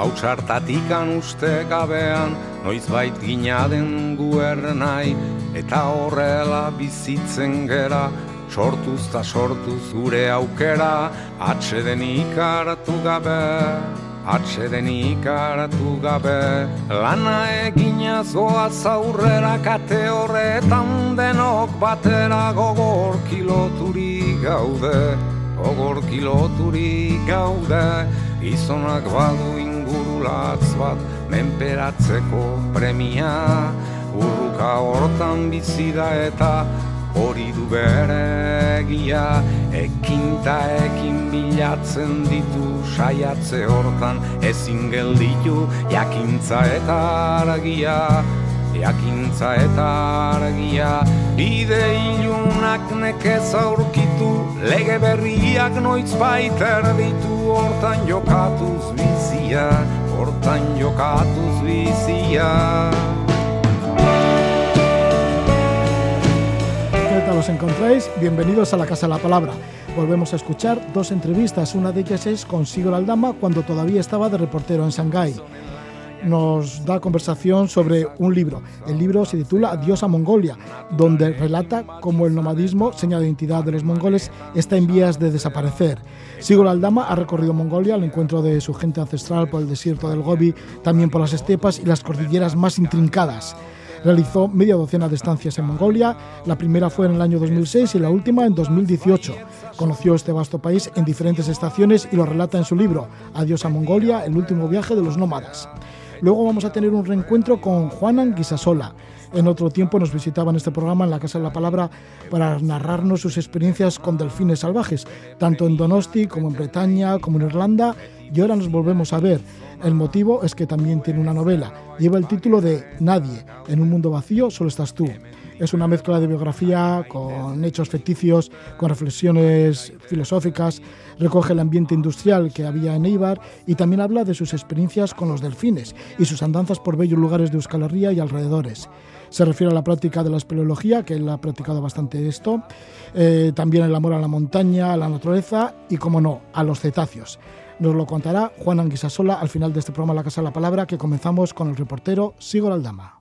hau txartatikan uste gabean, noiz bait gina den guernai, eta horrela bizitzen gera, sortuz ta sortuz gure aukera, atxeden ikaratu gabe, atxeden ikaratu gabe, lana egina zoa zaurrera kate horretan denok batera gogor kiloturi gaude, gogor kiloturi gaude, izonak badu ingurulatz bat, menperatzeko premia, urruka hortan bizi da eta hori du beregia ekinta ekin bilatzen ditu saiatze hortan. Ezin gelditu jakintza eta argia. Jakintza eta argia. Bide ilunak nekez aurkitu lege berriak noiz baiter ditu hortan jokatuz bizia hortan jokatuz bizia os encontráis? Bienvenidos a la Casa de la Palabra. Volvemos a escuchar dos entrevistas, una de ellas es con Sigol Aldama cuando todavía estaba de reportero en Shanghái. Nos da conversación sobre un libro. El libro se titula Adiós a Mongolia, donde relata cómo el nomadismo, señal de identidad de los mongoles, está en vías de desaparecer. Sigol Aldama ha recorrido Mongolia al encuentro de su gente ancestral por el desierto del Gobi, también por las estepas y las cordilleras más intrincadas. Realizó media docena de estancias en Mongolia, la primera fue en el año 2006 y la última en 2018. Conoció este vasto país en diferentes estaciones y lo relata en su libro Adiós a Mongolia, el último viaje de los nómadas. Luego vamos a tener un reencuentro con Juanan Guisasola. En otro tiempo nos visitaba en este programa en la Casa de la Palabra para narrarnos sus experiencias con delfines salvajes, tanto en Donosti como en Bretaña, como en Irlanda, y ahora nos volvemos a ver. El motivo es que también tiene una novela. Lleva el título de Nadie. En un mundo vacío solo estás tú. Es una mezcla de biografía con hechos ficticios, con reflexiones filosóficas, recoge el ambiente industrial que había en Eibar y también habla de sus experiencias con los delfines y sus andanzas por bellos lugares de Euskal Herria y alrededores. Se refiere a la práctica de la espeleología, que él ha practicado bastante esto, eh, también el amor a la montaña, a la naturaleza y, como no, a los cetáceos. Nos lo contará Juan Anguisasola al final de este programa La Casa de la Palabra, que comenzamos con el reportero Sigor Aldama.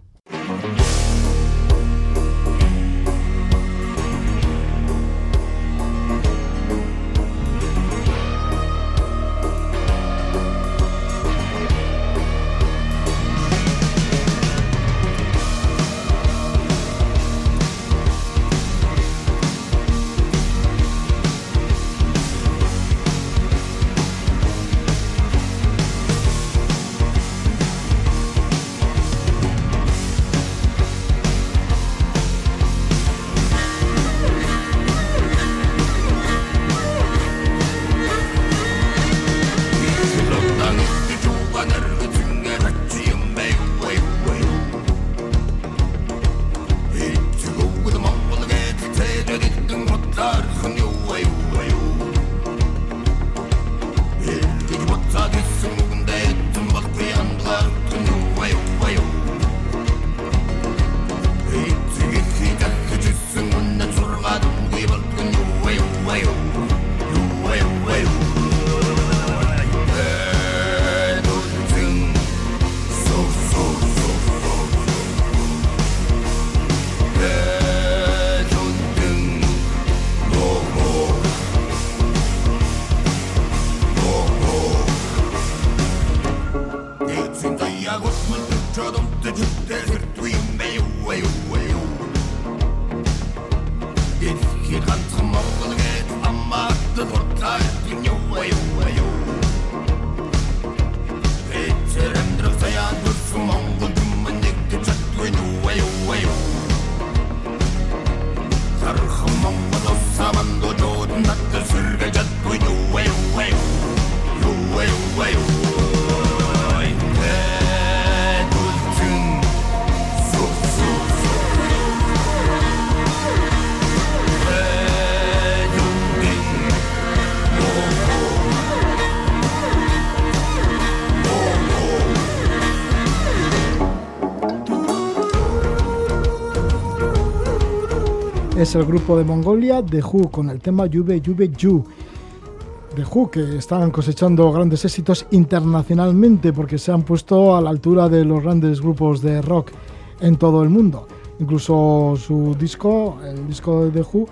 Es el grupo de Mongolia The Who con el tema Juve Juve Ju. The Who, que están cosechando grandes éxitos internacionalmente porque se han puesto a la altura de los grandes grupos de rock en todo el mundo. Incluso su disco, el disco de The Who,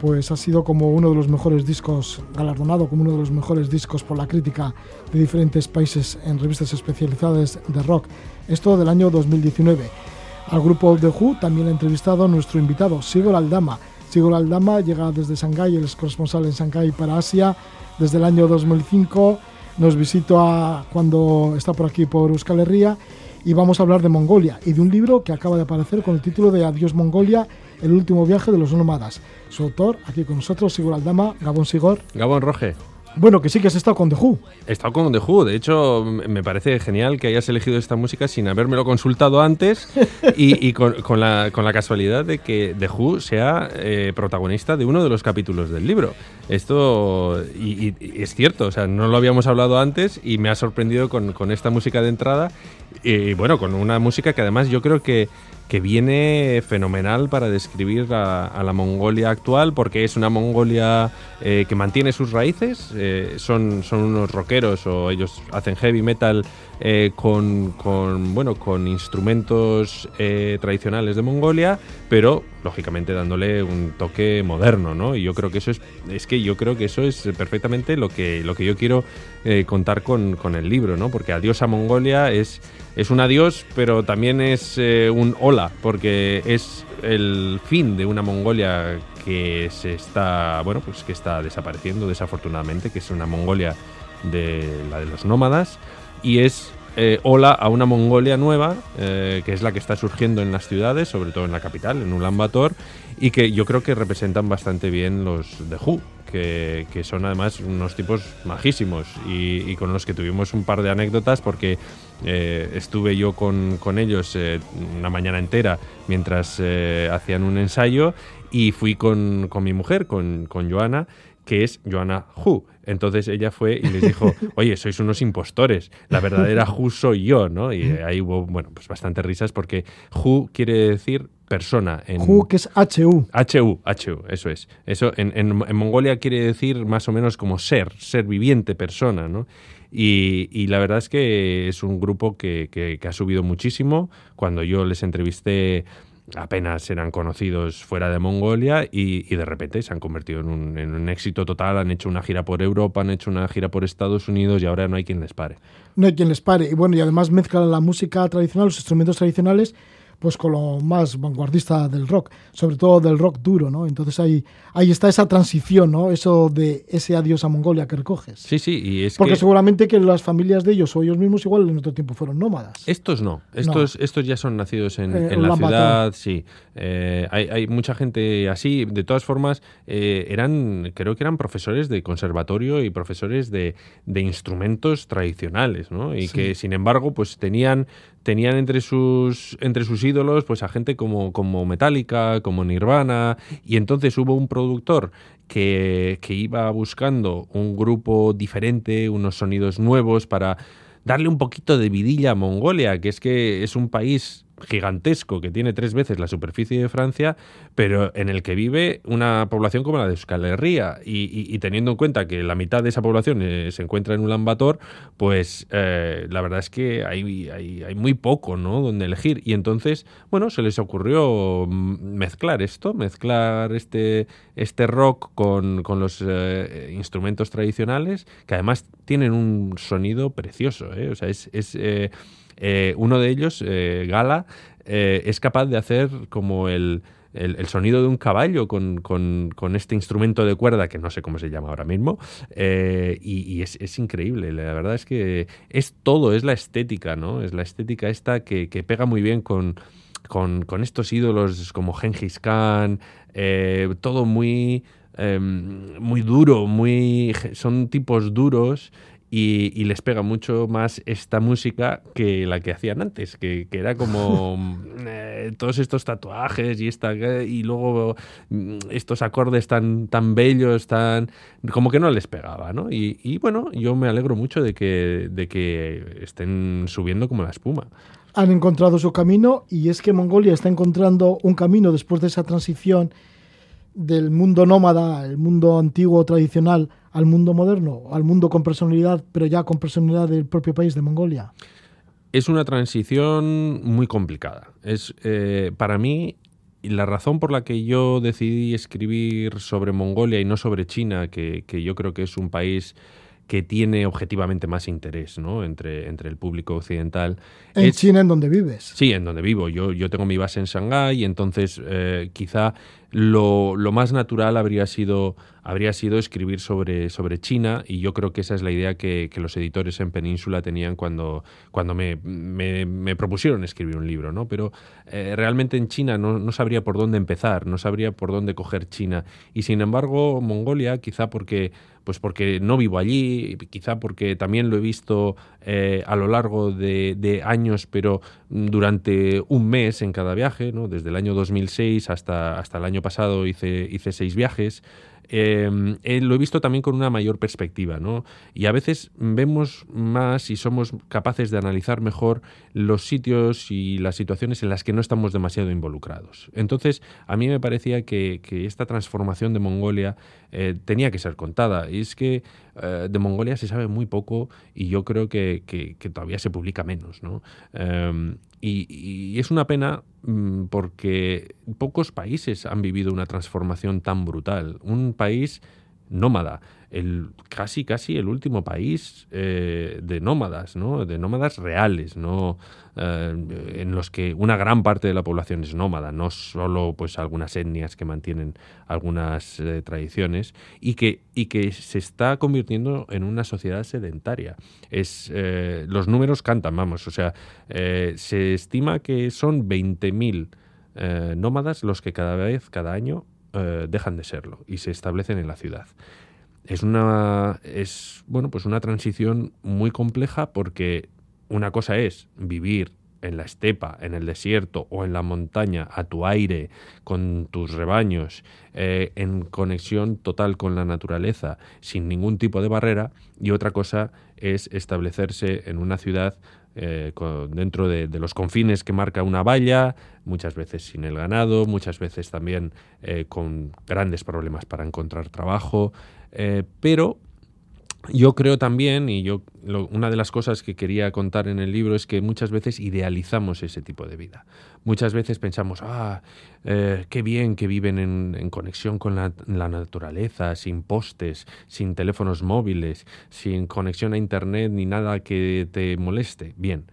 pues ha sido como uno de los mejores discos, galardonado como uno de los mejores discos por la crítica de diferentes países en revistas especializadas de rock. Esto del año 2019. Al grupo The Who también ha entrevistado a nuestro invitado, Sigol Aldama. Sigol Aldama llega desde Shanghái, él es corresponsal en Shanghái para Asia desde el año 2005. Nos visita cuando está por aquí por Euskal Herria y vamos a hablar de Mongolia y de un libro que acaba de aparecer con el título de Adiós Mongolia, el último viaje de los nómadas. Su autor, aquí con nosotros, Sigor Aldama, Gabón Sigor. Gabón Roge. Bueno, que sí que has estado con The Who. He estado con The Who. De hecho, me parece genial que hayas elegido esta música sin habérmelo consultado antes y, con, la, casualidad de que The Who sea eh, protagonista de uno de los capítulos del libro. Esto y, es cierto, o sea, no lo habíamos hablado antes y me ha sorprendido con, con esta música de entrada. Y bueno, con una música que además yo creo que que viene fenomenal para describir a, la Mongolia actual, porque es una Mongolia eh, que mantiene sus raíces, eh, son, son unos rockeros o ellos hacen heavy metal eh, con, bueno, con instrumentos tradicionales de Mongolia, pero lógicamente dándole un toque moderno, ¿no? Y yo creo que eso es, es que yo creo que eso es perfectamente lo que, lo que yo quiero contar con, con el libro, ¿no? Porque Adiós a Mongolia es es un adiós, pero también es eh, un hola, porque es el fin de una Mongolia que se está, bueno, pues que está desapareciendo desafortunadamente, que es una Mongolia de la de los nómadas, y es eh, hola a una Mongolia nueva, eh, que es la que está surgiendo en las ciudades, sobre todo en la capital, en Ulaanbaatar, y que yo creo que representan bastante bien los de Hu, que, son además unos tipos majísimos y, con los que tuvimos un par de anécdotas porque eh, estuve yo con, ellos eh, una mañana entera mientras hacían un ensayo y fui con, mi mujer, con, con Joana, que es Joana Hu. Entonces ella fue y les dijo, oye, sois unos impostores, la verdadera Hu soy yo, ¿no? Y ahí hubo, bueno, pues bastante risas porque Hu quiere decir persona. En, Hu, que es HU. HU, HU, eso es. Eso en, en, Mongolia quiere decir más o menos como ser, ser viviente, persona, ¿no? Y, y, la verdad es que es un grupo que, que, que, ha subido muchísimo. Cuando yo les entrevisté apenas eran conocidos fuera de Mongolia y, de repente se han convertido en un, éxito total, han hecho una gira por Europa, han hecho una gira por Estados Unidos y ahora no hay quien les pare. No hay quien les pare. Y bueno, y además mezclan la música tradicional, los instrumentos tradicionales pues con lo más vanguardista del rock, sobre todo del rock duro, ¿no? Entonces ahí, ahí está esa transición, ¿no? Eso de ese adiós a Mongolia que recoges. Sí, sí, y es Porque seguramente que las familias de ellos o ellos mismos igual en otro tiempo fueron nómadas. Estos no, estos, estos ya son nacidos en, eh, la ciudad, sí. Eh, hay, hay, mucha gente así, de todas formas, eh, eran, creo que eran profesores de conservatorio y profesores de, de instrumentos tradicionales, ¿no? Y que sin embargo, pues tenían tenían entre sus, entre sus ídolos pues a gente como, como Metallica, como Nirvana, y entonces hubo un productor que, que iba buscando un grupo diferente, unos sonidos nuevos para darle un poquito de vidilla a Mongolia, que es que es un país gigantesco que tiene tres veces la superficie de Francia, pero en el que vive una población como la de Euskal Herria. Y, teniendo en cuenta que la mitad de esa población eh, se encuentra en Ulaanbaatar, pues eh, la verdad es que hay, muy poco ¿no? donde elegir. Y entonces, bueno, se les ocurrió mezclar esto, mezclar este, este rock con, con los eh, instrumentos tradicionales, que además tienen un sonido precioso. O sea, es... es eh, uno de ellos, eh, Gala, eh, es capaz de hacer como el, sonido de un caballo con, este instrumento de cuerda que no sé cómo se llama ahora mismo y, es, increíble. La verdad es que es todo es la estética no es la estética esta que, pega muy bien con, con, estos ídolos como Gengis Khan todo muy em, muy duro muy son tipos duros y, les pega mucho más esta música que la que hacían antes, que, era como eh, todos estos tatuajes y esta y luego mm, estos acordes tan, tan bellos, tan como que no les pegaba, ¿no? Y, bueno, yo me alegro mucho de que, de que estén subiendo como la espuma. Han encontrado su camino y es que Mongolia está encontrando un camino después de esa transición del mundo nómada, el mundo antiguo tradicional, al mundo moderno, al mundo con personalidad, pero ya con personalidad del propio país de Mongolia? Es una transición muy complicada. Es eh, para mí la razón por la que yo decidí escribir sobre Mongolia y no sobre China, que, que yo creo que es un país que tiene objetivamente más interés ¿no? entre, entre el público occidental. En China, en donde vives. Sí, en donde vivo. Yo, yo tengo mi base en Shanghái y entonces eh, quizá lo, lo, más natural habría sido, habría sido escribir sobre, sobre China y yo creo que esa es la idea que, que los editores en Península tenían cuando, cuando me, me, me propusieron escribir un libro. ¿no? Pero eh, realmente en China no, no, sabría por dónde empezar, no sabría por dónde coger China. Y sin embargo, Mongolia, quizá porque pues porque no vivo allí, quizá porque también lo he visto eh, a lo largo de, años, pero durante un mes en cada viaje, ¿no? desde el año 2006 hasta, hasta el año pasado hice, hice seis viajes. Em, eh, lo he visto también con una mayor perspectiva, ¿no? Y a veces vemos más y somos capaces de analizar mejor los sitios y las situaciones en las que no estamos demasiado involucrados. Entonces, a mí me parecía que, esta transformación de Mongolia eh, tenía que ser contada. Y es que eh, de Mongolia se sabe muy poco y yo creo que, todavía se publica menos, ¿no? Em, y, es una pena mm, porque pocos países han vivido una transformación tan brutal. Un país nómada, el, casi casi el último país eh, de nómadas, ¿no? de nómadas reales, no eh, en los que una gran parte de la población es nómada, no solo pues algunas etnias que mantienen algunas eh, tradiciones y que, y que se está convirtiendo en una sociedad sedentaria. Es, los números cantan, vamos, o sea, se estima que son 20.000 nómadas los que cada vez, cada año, dejan de serlo y se establecen en la ciudad es una es bueno pues una transición muy compleja porque una cosa es vivir en la estepa, en el desierto o en la montaña, a tu aire, con tus rebaños, eh, en conexión total con la naturaleza, sin ningún tipo de barrera, y otra cosa es establecerse en una ciudad eh, dentro de, los confines que marca una valla, muchas veces sin el ganado, muchas veces también eh, con grandes problemas para encontrar trabajo, eh, pero yo creo también, y yo una de las cosas que quería contar en el libro es que muchas veces idealizamos ese tipo de vida. Muchas veces pensamos, ah, eh, qué bien que viven en, conexión con la, naturaleza, sin postes, sin teléfonos móviles, sin conexión a Internet ni nada que te moleste. Bien.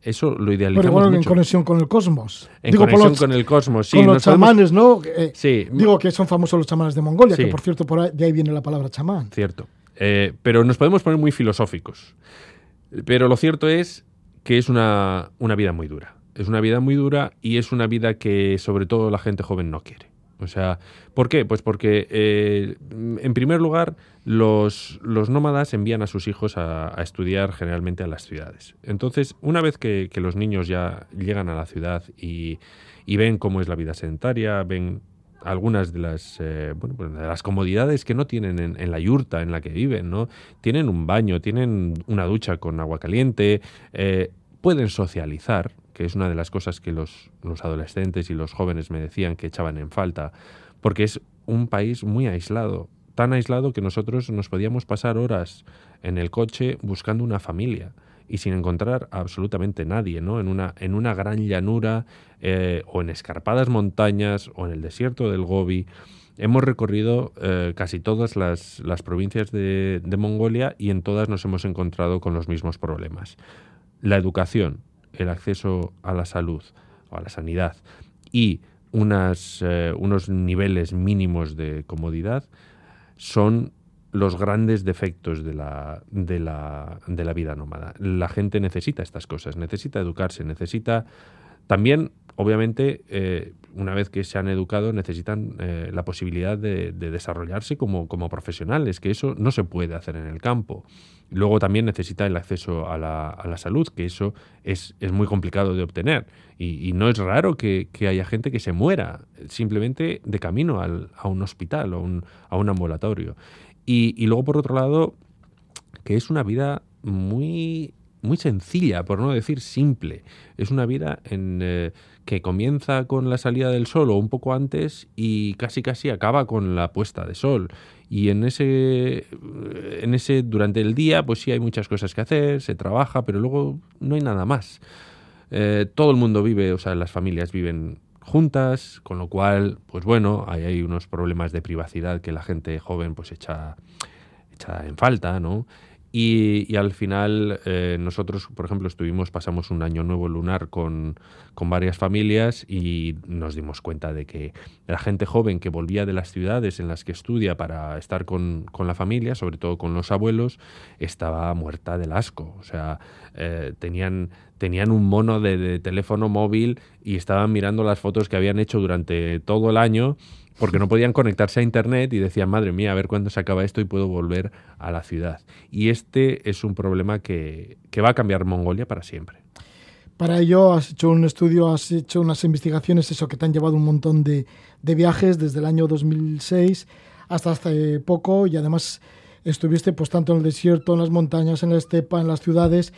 Eso lo idealizamos Pero igual en conexión con el cosmos. En conexión con el cosmos, sí. Con los chamanes, ¿no? Eh, sí. Digo que son famosos los chamanes de Mongolia, que por cierto, por ahí, de ahí viene la palabra chamán. Cierto. Eh, pero nos podemos poner muy filosóficos. Pero lo cierto es que es una, una vida muy dura. Es una vida muy dura y es una vida que sobre todo la gente joven no quiere. O sea, ¿por qué? Pues porque, eh, en primer lugar, los, los, nómadas envían a sus hijos a, estudiar generalmente a las ciudades. Entonces, una vez que, los niños ya llegan a la ciudad y, ven cómo es la vida sedentaria, ven algunas de las, eh, bueno, pues de las comodidades que no tienen en, la yurta en la que viven, ¿no? Tienen un baño, tienen una ducha con agua caliente, eh, pueden socializar, que es una de las cosas que los, adolescentes y los jóvenes me decían que echaban en falta, porque es un país muy aislado, tan aislado que nosotros nos podíamos pasar horas en el coche buscando una familia y sin encontrar absolutamente nadie, ¿no? En una, en una gran llanura eh, o en escarpadas montañas o en el desierto del Gobi. Hemos recorrido eh, casi todas las, provincias de Mongolia y en todas nos hemos encontrado con los mismos problemas. La educación, el acceso a la salud o a la sanidad y unas, eh, unos niveles mínimos de comodidad son los grandes defectos de la, de, la, de la vida nómada. La gente necesita estas cosas, necesita educarse, necesita también, obviamente, eh, una vez que se han educado, necesitan eh, la posibilidad de, desarrollarse como, como, profesionales, que eso no se puede hacer en el campo. Luego también necesita el acceso a la, a la salud, que eso es, es, muy complicado de obtener. Y, no es raro que, que, haya gente que se muera simplemente de camino al, a un hospital o un, a un ambulatorio. Y, luego, por otro lado, que es una vida muy muy sencilla, por no decir simple. Es una vida en, eh, que comienza con la salida del sol o un poco antes y casi casi acaba con la puesta de sol. Y en ese, en ese, durante el día, pues sí hay muchas cosas que hacer, se trabaja, pero luego no hay nada más. Eh, todo el mundo vive, o sea, las familias viven juntas, con lo cual, pues bueno, hay, hay unos problemas de privacidad que la gente joven pues echa, echa en falta, ¿no? Y, al final eh, nosotros, por ejemplo, estuvimos, pasamos un año nuevo lunar con, con, varias familias y nos dimos cuenta de que la gente joven que volvía de las ciudades en las que estudia para estar con, con la familia, sobre todo con los abuelos, estaba muerta del asco. O sea, eh, tenían, tenían un mono de, de teléfono móvil y estaban mirando las fotos que habían hecho durante todo el año porque no podían conectarse a Internet y decían, madre mía, a ver cuándo se acaba esto y puedo volver a la ciudad. Y este es un problema que, va a cambiar Mongolia para siempre. Para ello has hecho un estudio, has hecho unas investigaciones, eso que te han llevado un montón de, de viajes desde el año 2006 hasta hace poco y además estuviste pues tanto en el desierto, en las montañas, en la estepa, en las ciudades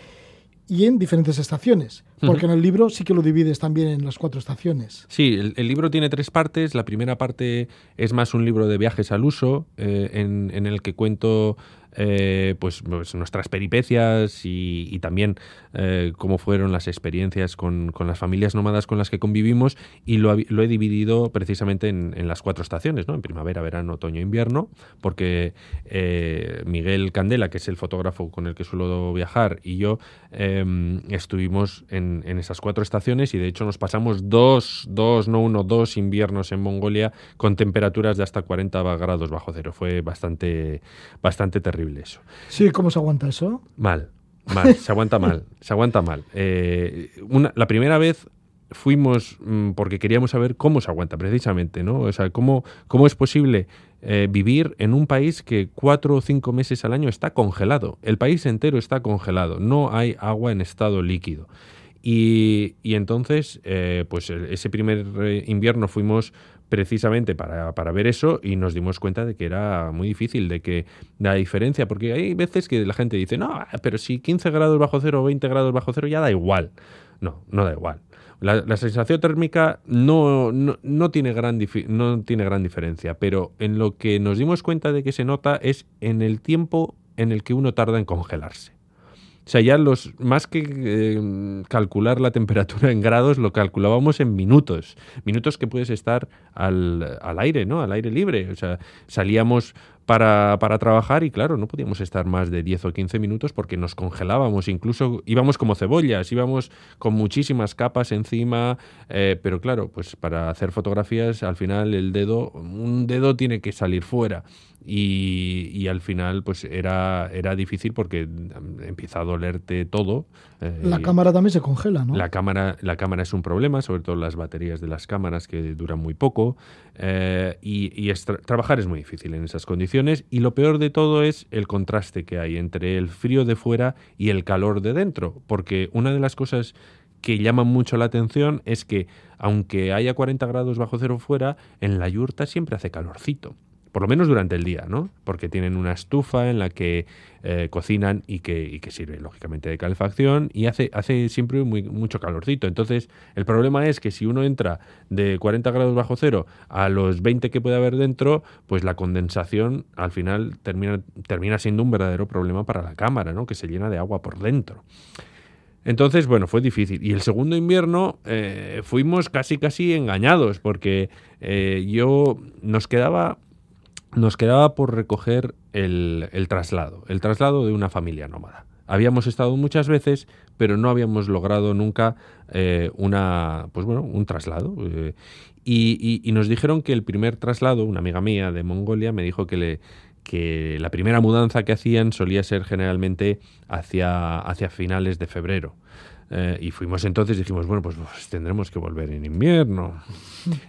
y en diferentes estaciones, porque en el libro sí que lo divides también en las cuatro estaciones. Sí, el, libro tiene tres partes. La primera parte es más un libro de viajes al uso, eh, en, en, el que cuento eh, pues, pues, nuestras peripecias y, también eh, cómo fueron las experiencias con, las familias nómadas con las que convivimos y lo, he dividido precisamente en, las cuatro estaciones, ¿no? en primavera, verano, otoño, invierno, porque eh, Miguel Candela, que es el fotógrafo con el que suelo viajar, y yo em, estuvimos en, esas cuatro estaciones y de hecho nos pasamos dos, dos, no uno, dos inviernos en Mongolia con temperaturas de hasta 40 grados bajo cero. Fue bastante, bastante terrible eso. Sí, ¿cómo se aguanta eso? Mal, mal, se aguanta mal, se aguanta mal. Eh, la primera vez fuimos mm, porque queríamos saber cómo se aguanta precisamente, ¿no? O sea, cómo, cómo es posible eh, vivir en un país que cuatro o cinco meses al año está congelado. El país entero está congelado, no hay agua en estado líquido. Y, entonces, eh, pues ese primer invierno fuimos precisamente para, para, ver eso y nos dimos cuenta de que era muy difícil, de que la diferencia, porque hay veces que la gente dice, no, pero si 15 grados bajo cero o 20 grados bajo cero ya da igual. No, no da igual. La, sensación térmica no, no, tiene gran no tiene gran diferencia, pero en lo que nos dimos cuenta de que se nota es en el tiempo en el que uno tarda en congelarse. O sea, ya los, más que eh, calcular la temperatura en grados, lo calculábamos en minutos. Minutos que puedes estar al, al aire, ¿no? Al aire libre. O sea, salíamos para, para, trabajar y claro, no podíamos estar más de 10 o 15 minutos porque nos congelábamos, incluso íbamos como cebollas, íbamos con muchísimas capas encima, eh, pero claro, pues para hacer fotografías al final el dedo, un dedo tiene que salir fuera y, al final pues era, era difícil porque empieza a dolerte todo. Eh, la cámara también se congela, ¿no? La cámara, la cámara es un problema, sobre todo las baterías de las cámaras que duran muy poco eh, y, trabajar es muy difícil en esas condiciones y lo peor de todo es el contraste que hay entre el frío de fuera y el calor de dentro, porque una de las cosas que llaman mucho la atención es que aunque haya 40 grados bajo cero fuera, en la yurta siempre hace calorcito por lo menos durante el día, ¿no? Porque tienen una estufa en la que eh, cocinan y que, sirve, lógicamente, de calefacción y hace, siempre mucho calorcito. Entonces, el problema es que si uno entra de 40 grados bajo cero a los 20 que puede haber dentro, pues la condensación al final termina, termina siendo un verdadero problema para la cámara, ¿no? Que se llena de agua por dentro. Entonces, bueno, fue difícil. Y el segundo invierno eh, fuimos casi, casi engañados, porque eh, yo nos quedaba nos quedaba por recoger el, traslado, el traslado de una familia nómada. Habíamos estado muchas veces, pero no habíamos logrado nunca eh, una, pues bueno, un traslado. Eh, y, nos dijeron que el primer traslado, una amiga mía de Mongolia me dijo que, le, que la primera mudanza que hacían solía ser generalmente hacia, hacia finales de febrero. Eh, y fuimos entonces, dijimos, bueno, pues, pues, tendremos que volver en invierno.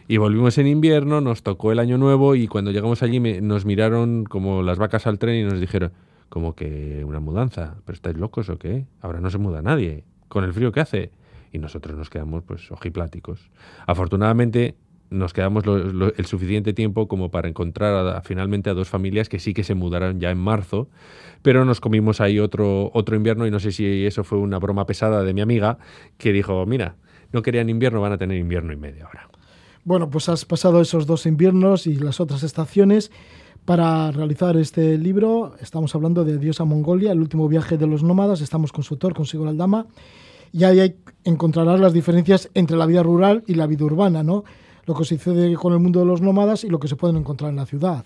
Y volvimos en invierno, nos tocó el año nuevo y cuando llegamos allí nos miraron como las vacas al tren y nos dijeron, como que una mudanza, pero estáis locos o qué? Ahora no se muda nadie, con el frío que hace. Y nosotros nos quedamos pues ojipláticos. Afortunadamente nos quedamos el suficiente tiempo como para encontrar finalmente a dos familias que sí que se mudaran ya en marzo, pero nos comimos ahí otro, otro invierno y no sé si eso fue una broma pesada de mi amiga que dijo, mira, no querían invierno, van a tener invierno y medio ahora. Bueno, pues has pasado esos dos inviernos y las otras estaciones. Para realizar este libro estamos hablando de Dios a Mongolia, el último viaje de los nómadas. Estamos con su autor, con Sigurd Aldama. Y ahí encontrarás las diferencias entre la vida rural y la vida urbana, ¿no? Lo que sucede con el mundo de los nómadas y lo que se pueden encontrar en la ciudad.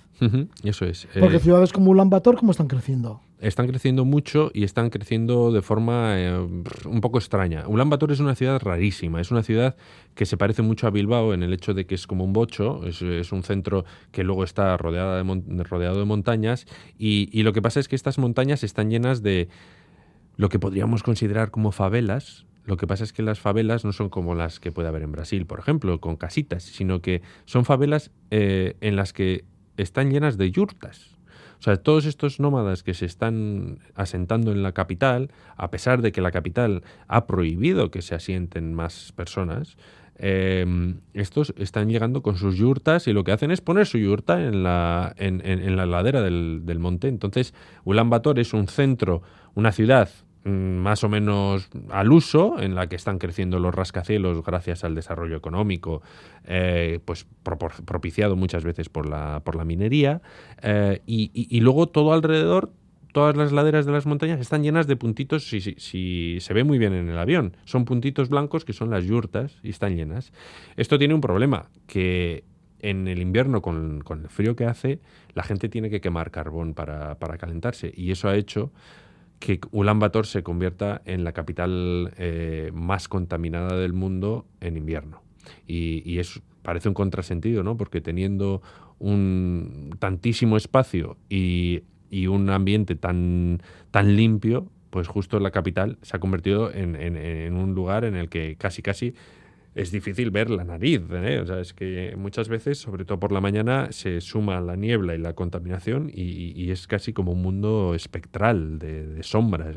eso es. Porque eh, ciudades como Ulan Bator, ¿cómo están creciendo? están creciendo mucho y están creciendo de forma eh, un poco extraña. Ulan Bator es una ciudad rarísima, es una ciudad que se parece mucho a Bilbao en el hecho de que es como un bocho, es, un centro que luego está rodeada de rodeado de montañas y, lo que pasa es que estas montañas están llenas de lo que podríamos considerar como favelas, lo que pasa es que las favelas no son como las que puede haber en Brasil, por ejemplo, con casitas, sino que son favelas eh, en las que están llenas de yurtas. O sea, todos estos nómadas que se están asentando en la capital, a pesar de que la capital ha prohibido que se asienten más personas, em, estos están llegando con sus yurtas y lo que hacen es poner su yurta en la, en, la ladera del, monte. Entonces, Ulan Bator es un centro, una ciudad más o menos al uso, en la que están creciendo los rascacielos gracias al desarrollo económico, eh, pues propiciado muchas veces por la, por la minería, eh, y, luego todo alrededor, todas las laderas de las montañas están llenas de puntitos, si, si, se ve muy bien en el avión, son puntitos blancos que son las yurtas y están llenas. Esto tiene un problema, que en el invierno, con, con, el frío que hace, la gente tiene que quemar carbón para, para calentarse. Y eso ha hecho que Ulan Bator se convierta en la capital eh, más contaminada del mundo en invierno. Y, y es, parece un contrasentido, ¿no? Porque teniendo un tantísimo espacio y, un ambiente tan, tan limpio, pues justo la capital se ha convertido en, en, un lugar en el que casi casi es difícil ver la nariz. ¿eh? O sea, es que muchas veces, sobre todo por la mañana, se suma la niebla y la contaminación y, es casi como un mundo espectral de, sombras.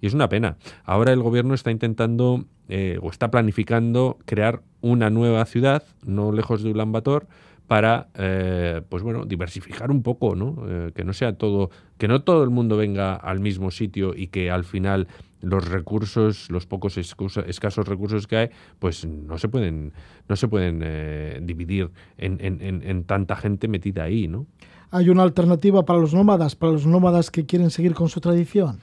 Y es una pena. Ahora el gobierno está intentando eh, o está planificando crear una nueva ciudad, no lejos de Ulaanbaatar, para eh, pues bueno diversificar un poco no que no sea todo que no todo el mundo venga al mismo sitio y que al final los recursos, los pocos escasos recursos que hay, pues no se pueden, no se pueden eh, dividir en, en, en, tanta gente metida ahí, ¿no? ¿Hay una alternativa para los nómadas, para los nómadas que quieren seguir con su tradición?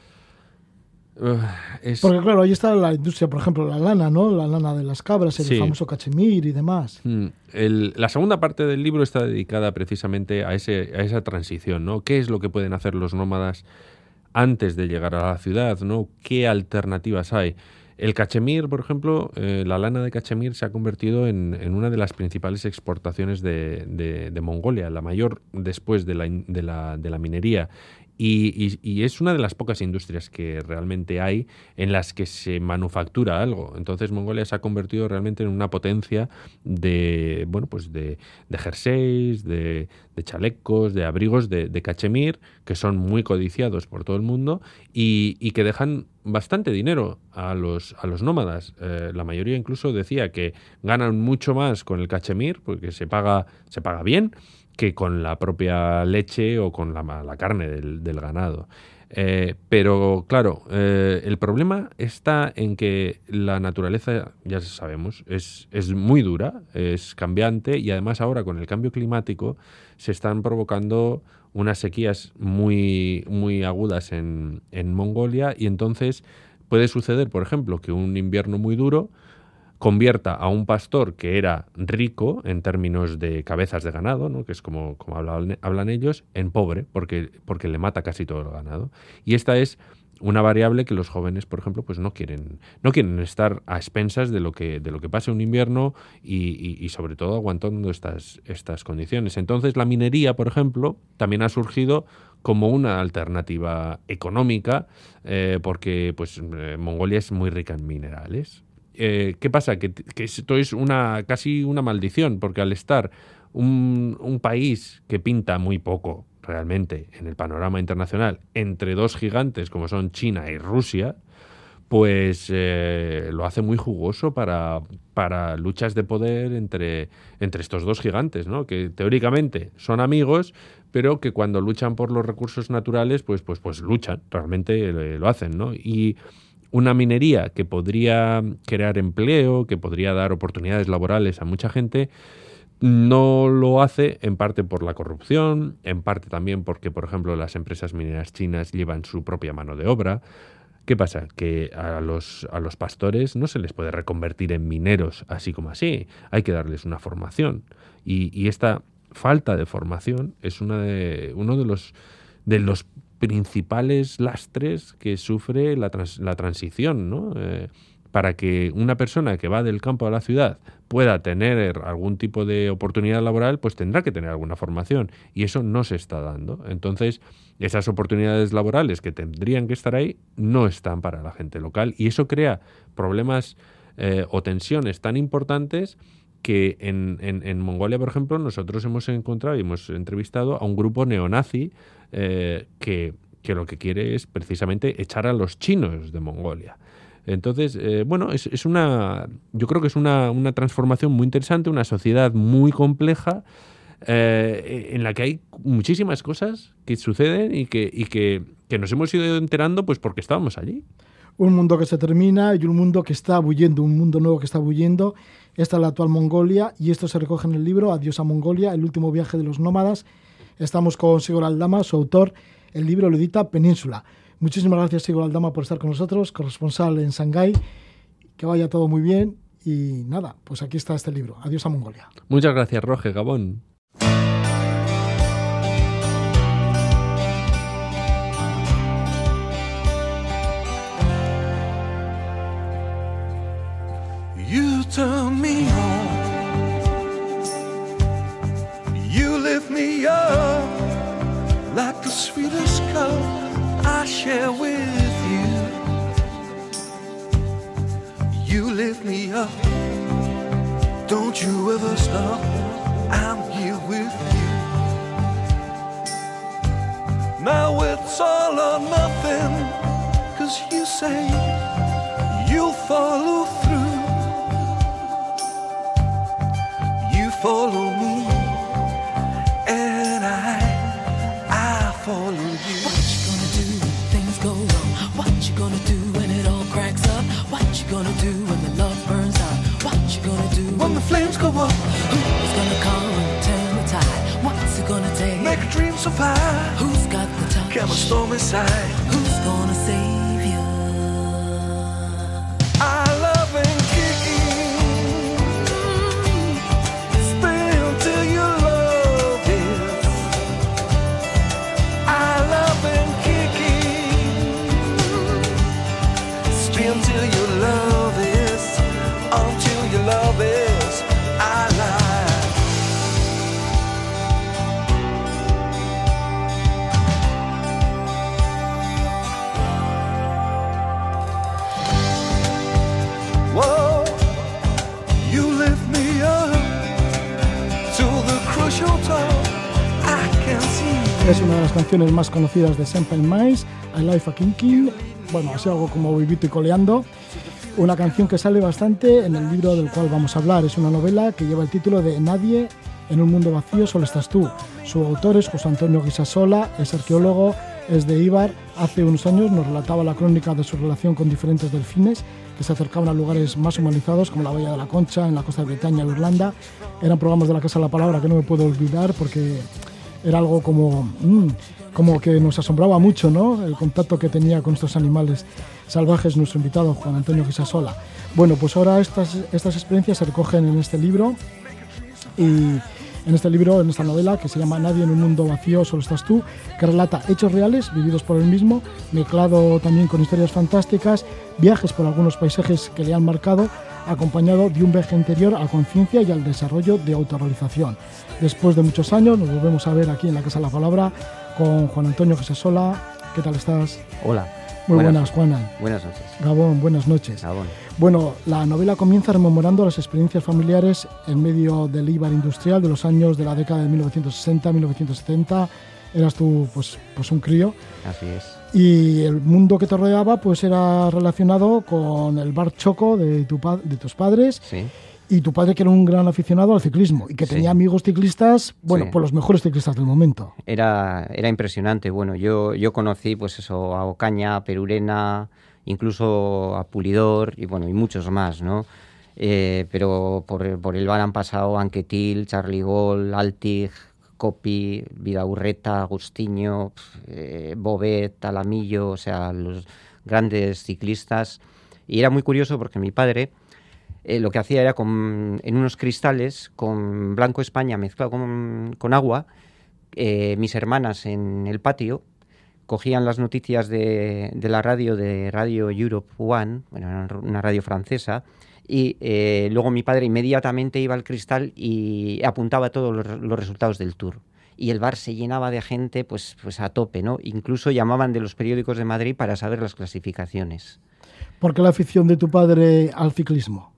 Porque claro, ahí está la industria, por ejemplo, la lana, ¿no? La lana de las cabras, el famoso cachemir y demás. Mm, la segunda parte del libro está dedicada precisamente a, ese, a esa transición, ¿no? ¿Qué es lo que pueden hacer los nómadas antes de llegar a la ciudad, ¿no? ¿Qué alternativas hay? El cachemir, por ejemplo, eh, la lana de cachemir se ha convertido en, una de las principales exportaciones de, Mongolia, la mayor después de la, de la minería. Y, es una de las pocas industrias que realmente hay en las que se manufactura algo. Entonces Mongolia se ha convertido realmente en una potencia de, bueno, pues de, jerseys, de, chalecos, de abrigos de, cachemir, que son muy codiciados por todo el mundo y, que dejan bastante dinero a los, a los nómadas. Eh, la mayoría incluso decía que ganan mucho más con el cachemir, porque se paga, se paga bien, que con la propia leche o con la, carne del, ganado. Eh, pero claro, eh, el problema está en que la naturaleza, ya sabemos, es, es, muy dura, es cambiante y además ahora con el cambio climático se están provocando unas sequías muy, muy agudas en, en Mongolia y entonces puede suceder, por ejemplo, que un invierno muy duro convierta a un pastor que era rico en términos de cabezas de ganado, ¿no? que es como, como hablan, ellos, en pobre, porque, porque le mata casi todo el ganado. Y esta es una variable que los jóvenes, por ejemplo, pues no quieren, no quieren estar a expensas de lo que, de lo que pase un invierno y, sobre todo aguantando estas, estas condiciones. Entonces la minería, por ejemplo, también ha surgido como una alternativa económica, eh, porque pues eh, Mongolia es muy rica en minerales. Eh, ¿qué pasa? Que, esto es una casi una maldición, porque al estar un, país que pinta muy poco realmente en el panorama internacional entre dos gigantes como son China y Rusia, pues eh, lo hace muy jugoso para, para luchas de poder entre, entre estos dos gigantes, ¿no? que teóricamente son amigos, pero que cuando luchan por los recursos naturales, pues, pues, pues luchan, realmente eh, lo hacen. ¿no? Y una minería que podría crear empleo, que podría dar oportunidades laborales a mucha gente, no lo hace en parte por la corrupción, en parte también porque, por ejemplo, las empresas mineras chinas llevan su propia mano de obra. ¿Qué pasa? Que a los, a los pastores no se les puede reconvertir en mineros así como así. Hay que darles una formación. Y, esta falta de formación es una de, uno de los, de los principales lastres que sufre la, la transición, ¿no? Eh, para que una persona que va del campo a la ciudad pueda tener algún tipo de oportunidad laboral, pues tendrá que tener alguna formación. Y eso no se está dando. Entonces, esas oportunidades laborales que tendrían que estar ahí no están para la gente local. Y eso crea problemas eh, o tensiones tan importantes que en, en, Mongolia, por ejemplo, nosotros hemos encontrado y hemos entrevistado a un grupo neonazi eh, que, que lo que quiere es precisamente echar a los chinos de Mongolia. Entonces, eh, bueno, es, una, yo creo que es una, transformación muy interesante, una sociedad muy compleja, eh, en la que hay muchísimas cosas que suceden y que, y que, nos hemos ido enterando pues porque estábamos allí. Un mundo que se termina y un mundo que está bulliendo, un mundo nuevo que está bulliendo. Esta es la actual Mongolia y esto se recoge en el libro Adiós a Mongolia, el último viaje de los nómadas. Estamos con Sigor Aldama, su autor. El libro lo edita Península. Muchísimas gracias, Igor Aldama, por estar con nosotros, corresponsal en Shanghái. Que vaya todo muy bien. Y nada, pues aquí está este libro. Adiós a Mongolia. Muchas gracias, Roge Gabón. Turn me on. You lift me up like the sweetest cup. I share with you. You lift me up. Don't you ever stop. I'm here with you. Now it's all or nothing. Cause you say you'll follow through. Follow me. And I, I follow you. What you gonna do when things go wrong? What you gonna do when it all cracks up? What you gonna do when the love burns out? What you gonna do when the flames go up? Who's gonna come and turn the tide? What's it gonna take? Make a dream so far. Who's got the touch? Can a storm inside? Who's gonna Es una de las canciones más conocidas de Simple Minds, I Life a King King. Bueno, así algo como vivito y coleando. Una canción que sale bastante en el libro del cual vamos a hablar. Es una novela que lleva el título de Nadie en un mundo vacío solo estás tú. Su autor es José Antonio Guisasola, es arqueólogo, es de Ibar. Hace unos años nos relataba la crónica de su relación con diferentes delfines que se acercaban a lugares más humanizados como la Bahía de la Concha, en la costa de Bretaña, Irlanda. Eran programas de la Casa de la Palabra que no me puedo olvidar porque era algo como, mm, como que nos asombraba mucho, ¿no? El contacto que tenía con estos animales salvajes nuestro invitado Juan Antonio Gisasola. Bueno, pues ahora estas, estas experiencias se recogen en este libro y en este libro, en esta novela que se llama Nadie en un mundo vacío, solo estás tú, que relata hechos reales vividos por él mismo, mezclado también con historias fantásticas, viajes por algunos paisajes que le han marcado, acompañado de un viaje interior a conciencia y al desarrollo de autorrealización. Después de muchos años nos volvemos a ver aquí en la Casa de la Palabra con Juan Antonio Sola. ¿Qué tal estás? Hola. Muy buenas, Juana. Buenas noches. Gabón, buenas noches. Gabón. Bueno, la novela comienza rememorando las experiencias familiares en medio del IVA industrial de los años de la década de 1960-1970 eras tú pues, pues un crío. Así es. Y el mundo que te rodeaba pues era relacionado con el bar Choco de, tu, de tus padres. Sí. Y tu padre que era un gran aficionado al ciclismo y que tenía amigos ciclistas, bueno, pues los mejores ciclistas del momento. Era, era impresionante. Bueno, yo, yo conocí pues eso, a Ocaña, a Perurena, incluso a Pulidor y bueno, y muchos más, ¿no? Eh, pero por, por, el bar han pasado Anquetil, Charlie Gol, Altig, Copi, Vidaurreta, Agustinho, eh, Bobet, Talamillo, o sea, los grandes ciclistas. Y era muy curioso porque mi padre eh, lo que hacía era con, en unos cristales con blanco España mezclado con, con agua, eh, mis hermanas en el patio cogían las noticias de, de, la radio de Radio Europe One, bueno, una radio francesa, y eh, luego mi padre inmediatamente iba al cristal y apuntaba todos los, resultados del tour y el bar se llenaba de gente pues, pues a tope, ¿no? Incluso llamaban de los periódicos de Madrid para saber las clasificaciones. ¿Por qué la afición de tu padre al ciclismo?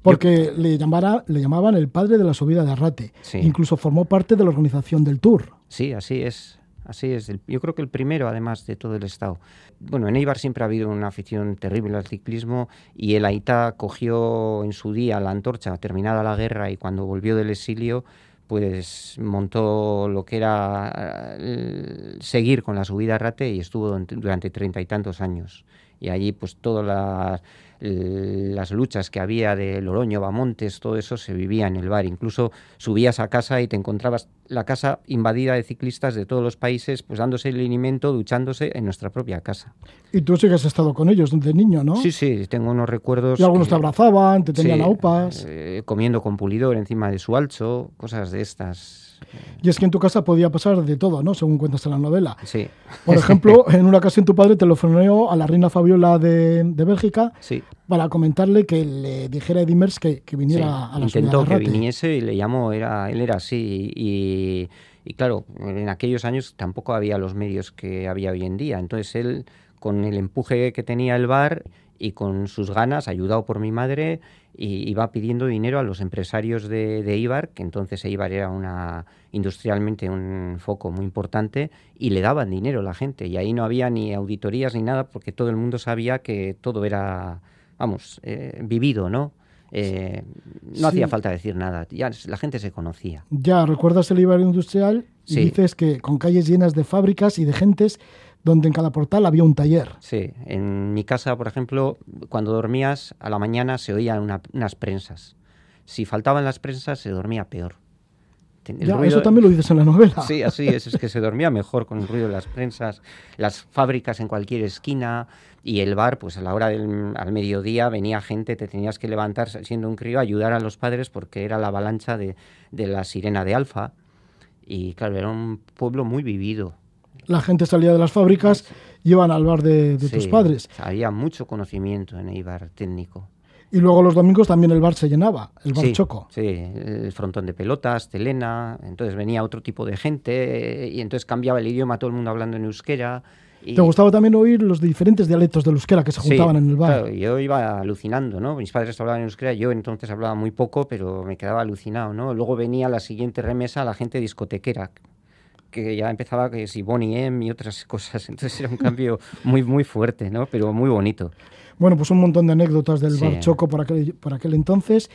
Porque le, llamara, le llamaban el padre de la subida de Arrate. Incluso formó parte de la organización del Tour. Sí, así es. Así es, yo creo que el primero además de todo el Estado. Bueno, en Eibar siempre ha habido una afición terrible al ciclismo y el Aita cogió en su día la antorcha terminada la guerra y cuando volvió del exilio pues montó lo que era eh, seguir con la subida a Rate y estuvo durante treinta y tantos años. Y allí pues todas las las luchas que había de Loroño, Bamontes, todo eso se vivía en el bar. Incluso subías a casa y te encontrabas la casa invadida de ciclistas de todos los países, pues dándose el alimento, duchándose en nuestra propia casa. Y tú sí que has estado con ellos de niño, ¿no? Sí, sí, tengo unos recuerdos. Y algunos te abrazaban, te tenían a upas. Eh, comiendo con pulidor encima de su alcho, cosas de estas. Y es que en tu casa podía pasar de todo, ¿no? Según cuentas en la novela. Sí. Por ejemplo, en una ocasión tu padre telefoneó a la reina Fabiola de, de Bélgica sí. para comentarle que le dijera a Edimers que, que viniera a la Intentó que viniese y le llamó, era, él era así. Y, y claro, en aquellos años tampoco había los medios que había hoy en día. Entonces él, con el empuje que tenía el bar y con sus ganas, ayudado por mi madre, y iba pidiendo dinero a los empresarios de, de, Ibar, que entonces Ibar era una industrialmente un foco muy importante, y le daban dinero a la gente. Y ahí no había ni auditorías ni nada, porque todo el mundo sabía que todo era, vamos, eh, vivido, ¿no? Eh, no hacía falta decir nada, ya la gente se conocía. Ya, recuerdas el Ibar industrial y dices que con calles llenas de fábricas y de gentes donde en cada portal había un taller. Sí, en mi casa, por ejemplo, cuando dormías a la mañana se oían unas prensas. Si faltaban las prensas se dormía peor. Eso también lo dices en la novela. Sí, así es, es que se dormía mejor con el ruido de las prensas, las fábricas en cualquier esquina y el bar, pues a la hora del al mediodía venía gente, te tenías que levantar siendo un crío, ayudar a los padres porque era la avalancha de, de la sirena de Alfa y claro, era un pueblo muy vivido, la gente salía de las fábricas, iban al bar de, tus padres. Había mucho conocimiento en el bar técnico. Y luego los domingos también el bar se llenaba, el bar Choco. Sí, el frontón de pelotas, Telena, entonces venía otro tipo de gente y entonces cambiaba el idioma, todo el mundo hablando en euskera. ¿Te gustaba también oír los diferentes dialectos del euskera que se juntaban en el bar? Claro, yo iba alucinando, ¿no? Mis padres hablaban en euskera, yo entonces hablaba muy poco, pero me quedaba alucinado, ¿no? Luego venía la siguiente remesa la gente discotequera, que ya empezaba que si Bonnie M y otras cosas. Entonces era un cambio muy, muy fuerte, ¿no? Pero muy bonito. Bueno, pues un montón de anécdotas del Bar Choco por aquel, por aquel entonces.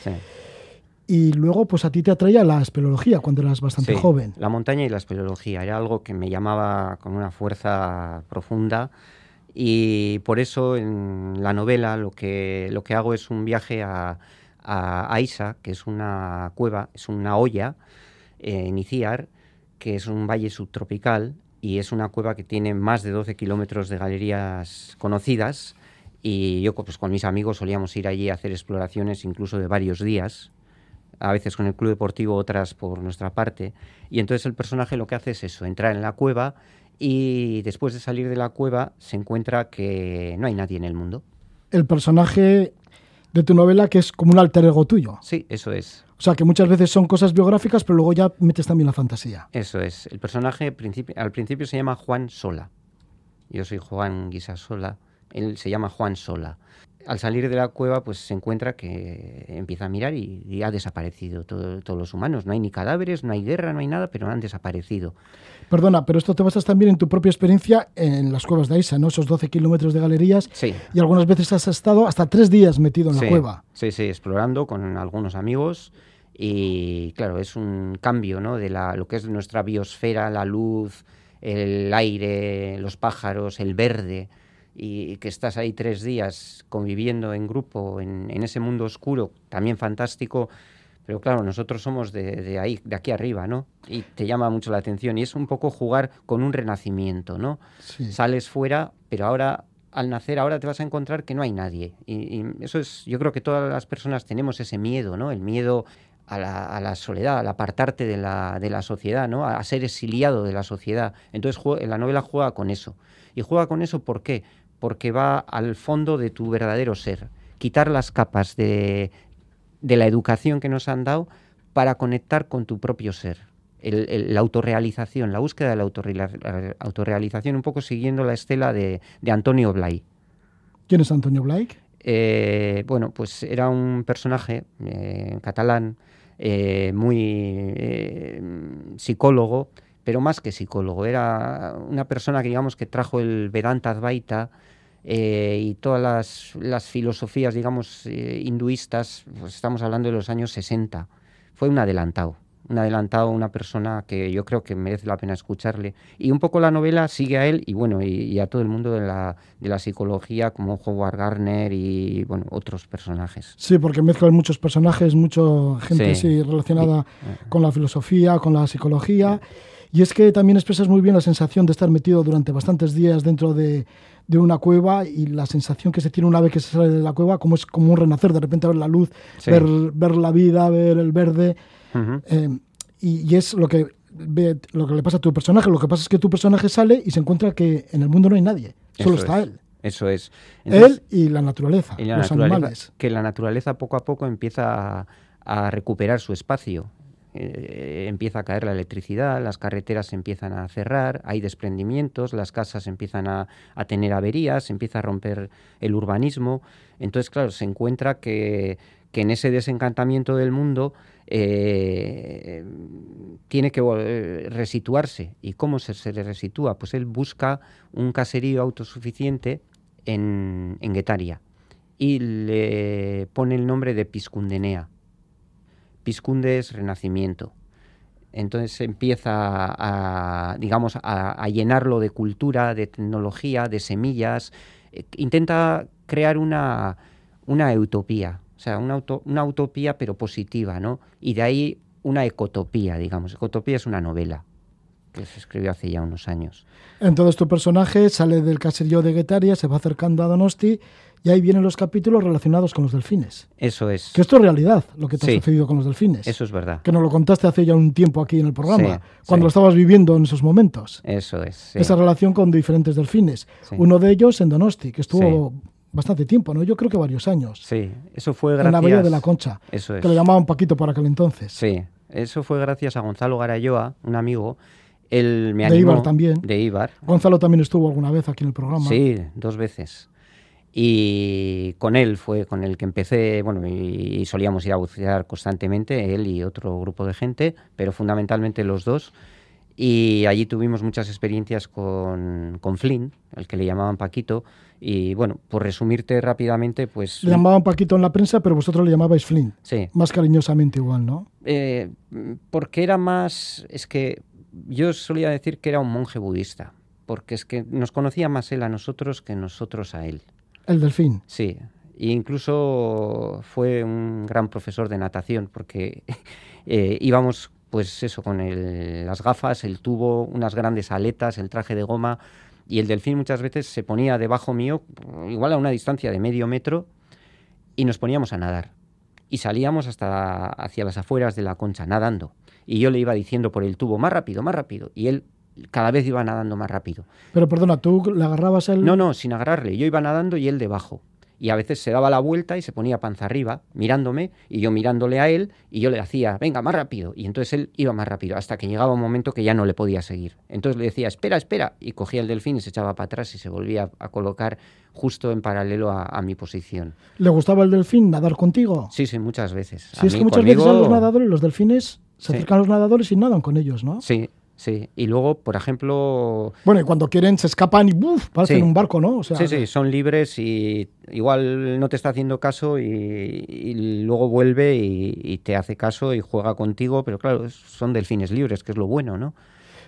Y luego, pues a ti te atraía la espeleología cuando eras bastante joven. La montaña y la espeleología era algo que me llamaba con una fuerza profunda. Y por eso en la novela lo que, lo que hago es un viaje a, a, Isa, que es una cueva, es una olla eh, en Iciar, que es un valle subtropical y es una cueva que tiene más de 12 kilómetros de galerías conocidas y yo pues, con mis amigos solíamos ir allí a hacer exploraciones incluso de varios días, a veces con el club deportivo, otras por nuestra parte. Y entonces el personaje lo que hace es eso, entrar en la cueva y después de salir de la cueva se encuentra que no hay nadie en el mundo. El personaje de tu novela que es como un alter ego tuyo. Sí, eso es. O sea, que muchas veces son cosas biográficas, pero luego ya metes también la fantasía. Eso es. El personaje al principio se llama Juan Sola. Yo soy Juan Guisasola. Él se llama Juan Sola. Al salir de la cueva, pues se encuentra que empieza a mirar y, ha desaparecido todos los humanos. No hay ni cadáveres, no hay guerra, no hay nada, pero han desaparecido. Perdona, pero esto te basas también en tu propia experiencia en las cuevas de Aisa, ¿no? Esos 12 kilómetros de galerías. Sí. Y algunas veces has estado hasta tres días metido en la cueva. Sí, sí, explorando con algunos amigos. Y claro, es un cambio, ¿no? De la, lo que es nuestra biosfera, la luz, el aire, los pájaros, el verde y que estás ahí tres días conviviendo en grupo en, ese mundo oscuro, también fantástico, pero claro, nosotros somos de, ahí, de aquí arriba, ¿no? Y te llama mucho la atención y es un poco jugar con un renacimiento, ¿no? Sales fuera, pero ahora al nacer ahora te vas a encontrar que no hay nadie. Y, eso es, yo creo que todas las personas tenemos ese miedo, ¿no? El miedo a la, soledad, al apartarte de la, de la, sociedad, ¿no? A ser exiliado de la sociedad. Entonces la novela juega con eso. ¿Y juega con eso por qué? Porque va al fondo de tu verdadero ser. Quitar las capas de, la educación que nos han dado para conectar con tu propio ser. la autorrealización, la búsqueda de la autorrealización, un poco siguiendo la estela de, Antonio Blay. ¿Quién es Antonio Blay? Eh, bueno, pues era un personaje eh, catalán, eh, muy psicólogo, pero más que psicólogo, era una persona que digamos que trajo el Vedanta Advaita eh, y todas las, filosofías, digamos, eh, hinduistas, pues estamos hablando de los años 60. Fue un adelantado, un adelantado, una persona que yo creo que merece la pena escucharle. Y un poco la novela sigue a él y bueno, y, a todo el mundo de la, de la psicología, como Howard Gardner y bueno, otros personajes. Sí, porque mezclan muchos personajes, mucha gente relacionada con la filosofía, con la psicología. Y es que también expresas muy bien la sensación de estar metido durante bastantes días dentro de, una cueva y la sensación que se tiene una vez que se sale de la cueva, como es como un renacer, de repente ver la luz, ver, ver la vida, ver el verde. Eh, y, es lo que, lo que le pasa a tu personaje. Lo que pasa es que tu personaje sale y se encuentra que en el mundo no hay nadie, solo está él. Eso es. él y la naturaleza, los animales. Que la naturaleza poco a poco empieza a recuperar su espacio eh, empieza a caer la electricidad, las carreteras se empiezan a cerrar, hay desprendimientos, las casas empiezan a, tener averías, empieza a romper el urbanismo. Entonces, claro, se encuentra que, en ese desencantamiento del mundo eh, tiene que resituarse. ¿Y cómo se, se, resitúa? Pues él busca un caserío autosuficiente en, en Guetaria y le pone el nombre de Piscundenea Piscunde renacimiento. Entonces empieza a, digamos, a, llenarlo de cultura, de tecnología, de semillas. Eh, intenta crear una, una utopía, o sea, una, una utopía pero positiva, ¿no? Y de ahí una ecotopía, digamos. Ecotopía es una novela que se escribió hace ya unos años. Entonces tu personaje sale del caserío de Guetaria, se va acercando a Donosti y ahí vienen los capítulos relacionados con los delfines. Eso es. Que esto es realidad, lo que te ha sucedido con los delfines. Eso es verdad. Que nos lo contaste hace ya un tiempo aquí en el programa, cuando lo estabas viviendo en esos momentos. Eso es. Esa relación con diferentes delfines. Uno de ellos en Donosti, que estuvo bastante tiempo, ¿no? Yo creo que varios años. Sí, eso fue gracias... En la Bahía de la Concha. Eso es. Que le llamaban Paquito para aquel entonces. Sí, eso fue gracias a Gonzalo Garayoa, un amigo. Él me animó, de Ibar también. De Ibar. Gonzalo también estuvo alguna vez aquí en el programa. Sí, dos veces. Y con él fue con el que empecé, bueno, y, solíamos ir a bucear constantemente, él y otro grupo de gente, pero fundamentalmente los dos. Y allí tuvimos muchas experiencias con, con Flynn, el que le llamaban Paquito. Y bueno, por resumirte rápidamente, pues... Le llamaban Paquito en la prensa, pero vosotros le llamabais Flynn. Sí. Más cariñosamente igual, ¿no? Eh, porque era más... Es que yo solía decir que era un monje budista, porque es que nos conocía más él a nosotros que nosotros a él. El delfín. Sí, e incluso fue un gran profesor de natación porque eh, íbamos pues eso con las gafas, el tubo, unas grandes aletas, el traje de goma y el delfín muchas veces se ponía debajo mío, igual a una distancia de medio metro y nos poníamos a nadar. Y salíamos hasta hacia las afueras de la concha nadando. Y yo le iba diciendo por el tubo más rápido, más rápido y él cada vez iba nadando más rápido. Pero perdona, ¿tú le agarrabas el...? No, no, sin agarrarle. Yo iba nadando y él debajo. y a veces se daba la vuelta y se ponía panza arriba, mirándome, y yo mirándole a él, y yo le hacía, venga, más rápido, y entonces él iba más rápido, hasta que llegaba un momento que ya no le podía seguir. Entonces le decía, espera, espera, y cogía el delfín y se echaba para atrás y se volvía a colocar justo en paralelo a, mi posición. ¿Le gustaba el delfín nadar contigo? Sí, sí, muchas veces. Sí, es que muchas veces a los nadadores, los delfines, se acercan a los nadadores y nadan con ellos, ¿no? Sí, Sí, y luego, por ejemplo... Bueno, y cuando quieren se escapan y ¡buf! parecen un barco, ¿no? sí, sí, son libres y igual no te está haciendo caso y, luego vuelve y, te hace caso y juega contigo, pero claro, son delfines libres, que es lo bueno, ¿no?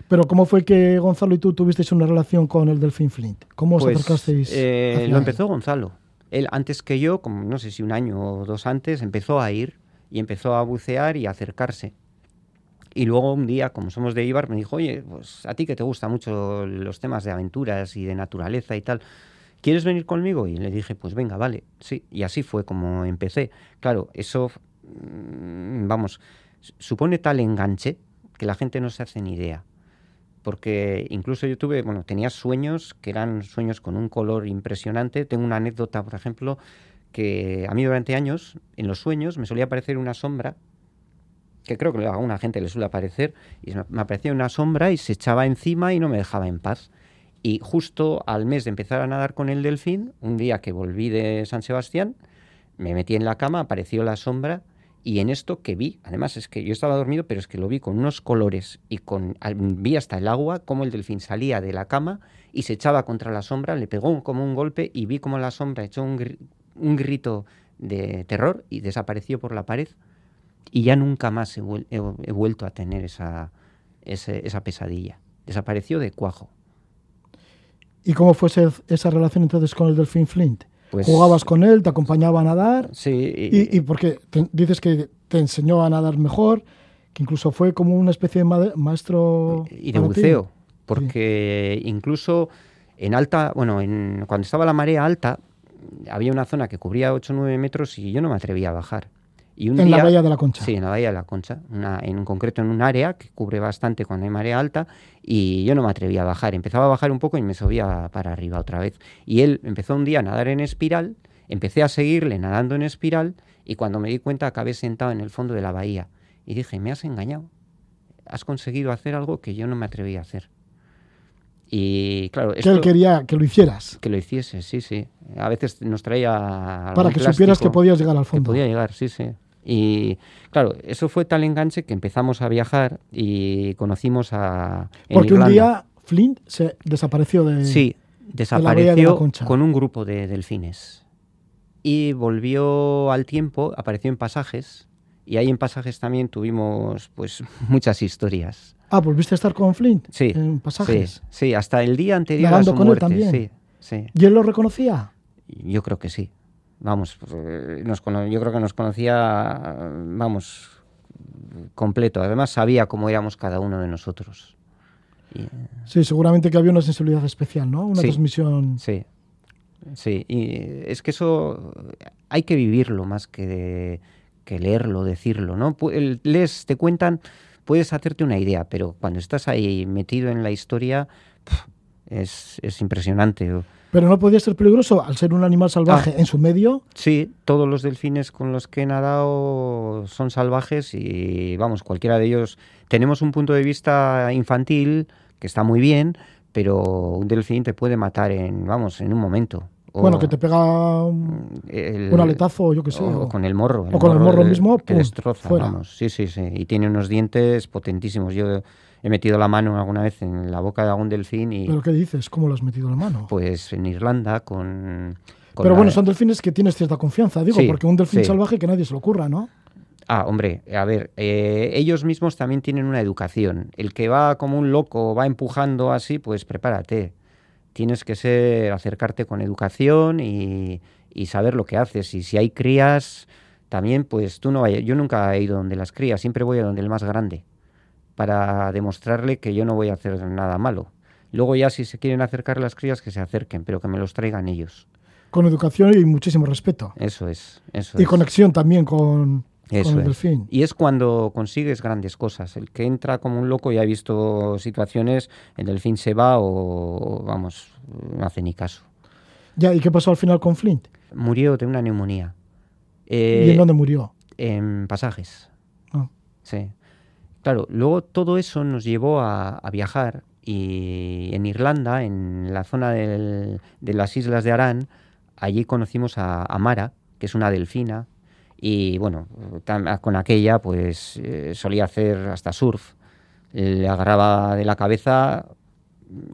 Pero ¿cómo fue que Gonzalo y tú tuvisteis una relación con el delfín Flint? ¿Cómo os pues, acercasteis? Eh, lo empezó Gonzalo. Él, antes que yo, como no sé si un año o dos antes, empezó a ir y empezó a bucear y a acercarse. Y luego un día, como somos de Ibar, me dijo, oye, pues a ti que te gustan mucho los temas de aventuras y de naturaleza y tal, ¿quieres venir conmigo? Y le dije, pues venga, vale, sí. Y así fue como empecé. Claro, eso, mm, vamos, supone tal enganche que la gente no se hace ni idea. Porque incluso yo tuve, bueno, tenía sueños que eran sueños con un color impresionante. Tengo una anécdota, por ejemplo, que a mí durante años, en los sueños, me solía aparecer una sombra que creo que a alguna gente le suele aparecer, y me aparecía una sombra y se echaba encima y no me dejaba en paz. Y justo al mes de empezar a nadar con el delfín, un día que volví de San Sebastián, me metí en la cama, apareció la sombra y en esto que vi, además es que yo estaba dormido, pero es que lo vi con unos colores y con vi hasta el agua como el delfín salía de la cama y se echaba contra la sombra, le pegó como un golpe y vi como la sombra echó un, un grito de terror y desapareció por la pared y ya nunca más he, vuelto a tener esa, esa pesadilla. Desapareció de cuajo. ¿Y cómo fue esa relación entonces con el delfín Flint? Pues, ¿Jugabas con él, te acompañaba a nadar? Sí. Y, y, porque dices que te enseñó a nadar mejor, que incluso fue como una especie de maestro... Y de buceo, porque incluso en alta, bueno, en, cuando estaba la marea alta, había una zona que cubría 8 o 9 metros y yo no me atrevía a bajar en la bahía de la Concha. Sí, en la bahía de la Concha, en un concreto en un área que cubre bastante cuando hay marea alta y yo no me atrevía a bajar. Empezaba a bajar un poco y me subía para arriba otra vez. Y él empezó un día a nadar en espiral, empecé a seguirle nadando en espiral y cuando me di cuenta acabé sentado en el fondo de la bahía. Y dije, me has engañado. Has conseguido hacer algo que yo no me atrevía a hacer. Y claro, que él quería que lo hicieras. Que lo hiciese, sí, sí. A veces nos traía. Para que supieras que podías llegar al fondo. Que podía llegar, sí, sí. Y claro, eso fue tal enganche que empezamos a viajar y conocimos a. Porque un día Flint se desapareció de. Sí, desapareció con un grupo de delfines. Y volvió al tiempo, apareció en pasajes. Y ahí en pasajes también tuvimos pues muchas historias. Ah, ¿volviste a estar con Flint? Sí. En pasajes. Sí, hasta el día anterior su con muerte. Él también. Sí, ¿Y él lo reconocía? Yo creo que sí vamos, pues, eh, yo creo que nos conocía, vamos, completo. Además sabía cómo éramos cada uno de nosotros. Eh, sí, seguramente que había una sensibilidad especial, ¿no? Una transmisión. Sí, sí. Y es que eso hay que vivirlo más que, que leerlo, decirlo, ¿no? Les te cuentan, puedes hacerte una idea, pero cuando estás ahí metido en la historia, es, es impresionante. Pero no podía ser peligroso al ser un animal salvaje ah. en su medio. Sí, todos los delfines con los que he nadado son salvajes y vamos, cualquiera de ellos. Tenemos un punto de vista infantil que está muy bien, pero un delfín te puede matar en, vamos, en un momento. bueno, que te pega un, aletazo, yo qué sé. O, con el morro. o con el morro mismo, que destroza, vamos. Sí, sí, sí. Y tiene unos dientes potentísimos. Yo he metido la mano alguna vez en la boca de algún delfín y... ¿Pero qué dices? ¿Cómo lo has metido la mano? Pues en Irlanda con... Pero bueno, son delfines que tienes cierta confianza, digo, porque un delfín salvaje que nadie se lo ocurra, ¿no? Ah, hombre, a ver, eh, ellos mismos también tienen una educación. El que va como un loco, va empujando así, pues prepárate. Tienes que ser, acercarte con educación y, y saber lo que haces. Y si hay crías, también, pues tú no vayas. Yo nunca he ido donde las crías, siempre voy a donde el más grande para demostrarle que yo no voy a hacer nada malo. Luego ya si se quieren acercar las crías, que se acerquen, pero que me los traigan ellos. Con educación y muchísimo respeto. Eso es. Eso y conexión también con, el delfín. Y es cuando consigues grandes cosas. El que entra como un loco ya ha visto situaciones, el delfín se va o, vamos, no hace ni caso. Ya, ¿y qué pasó al final con Flint? Murió de una neumonía. ¿Y en dónde murió? En pasajes. Ah. Sí. Claro, luego todo eso nos llevó a, viajar y en Irlanda, en la zona de las islas de Arán, allí conocimos a, Mara, que es una delfina, y bueno, con aquella pues eh, solía hacer hasta surf. Le agarraba de la cabeza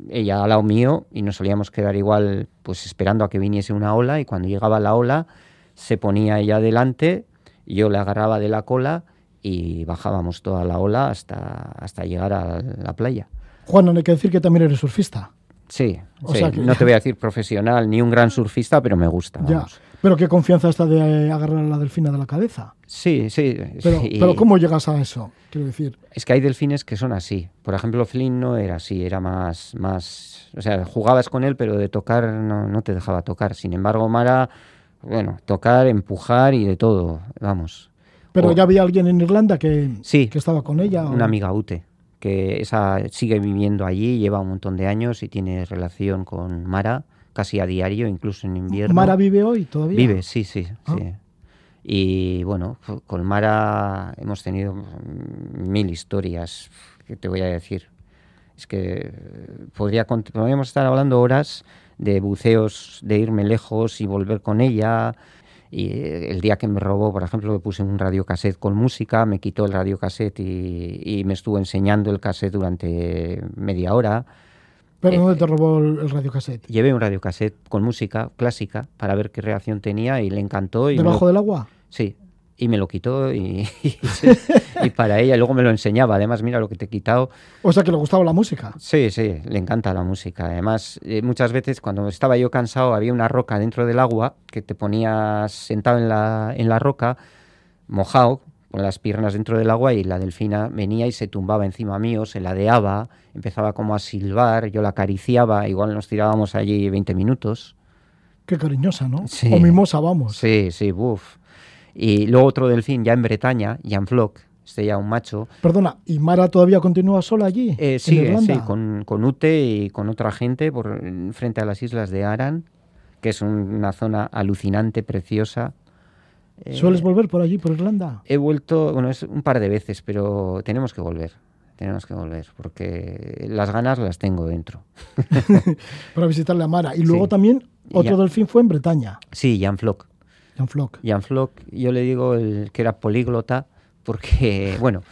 ella al lado mío y nos solíamos quedar igual pues esperando a que viniese una ola y cuando llegaba la ola se ponía ella delante, yo le agarraba de la cola y bajábamos toda la ola hasta, hasta llegar a la playa. Juan, no hay que decir que también eres surfista. Sí, no te voy a decir profesional ni un gran surfista, pero me gusta. Pero qué confianza está de agarrar a la delfina de la cabeza. Sí, sí. Pero, ¿cómo llegas a eso? Quiero decir. Es que hay delfines que son así. Por ejemplo, Flynn no era así, era más, más, o sea, jugabas con él, pero de tocar no, no te dejaba tocar. Sin embargo, Mara, bueno, tocar, empujar y de todo, vamos. Pero ya había alguien en Irlanda que, sí, que estaba con ella. Una amiga Ute que esa sigue viviendo allí, lleva un montón de años y tiene relación con Mara casi a diario, incluso en invierno. ¿Mara vive hoy todavía? Vive, sí, sí, ah. sí. Y bueno, con Mara hemos tenido mil historias, que te voy a decir. Es que podría, podríamos estar hablando horas de buceos, de irme lejos y volver con ella, y el día que me robó, por ejemplo, me puse un radiocassette con música, me quitó el radiocassette y, y me estuvo enseñando el cassette durante media hora. ¿Pero dónde te robó el radiocassette? Llevé un radiocassette con música clásica para ver qué reacción tenía y le encantó. Y ¿Debajo del agua? Sí, y me lo quitó y, y, para ella luego me lo enseñaba. Además, mira lo que te he quitado. O sea, que le gustaba la música. Sí, sí, le encanta la música. Además, eh, muchas veces cuando estaba yo cansado había una roca dentro del agua que te ponías sentado en la, en la roca, mojado, con las piernas dentro del agua y la delfina venía y se tumbaba encima mío, se ladeaba, empezaba como a silbar, yo la acariciaba, igual nos tirábamos allí 20 minutos. Qué cariñosa, ¿no? Sí. O mimosa, vamos. Sí, sí, buf. Y luego otro delfín ya en Bretaña, Jan Flock, este ya un macho. Perdona, ¿y Mara todavía continúa sola allí? Eh, sí, sí, con, con, Ute y con otra gente por frente a las islas de Aran, que es una zona alucinante, preciosa. ¿Sueles eh, volver por allí, por Irlanda? He vuelto, bueno, es un par de veces, pero tenemos que volver. Tenemos que volver, porque las ganas las tengo dentro. Para visitarle a Mara. Y luego también otro delfín fue en Bretaña. Sí, Jan Flock. Jan Flock. Yo le digo el, que era políglota porque, bueno,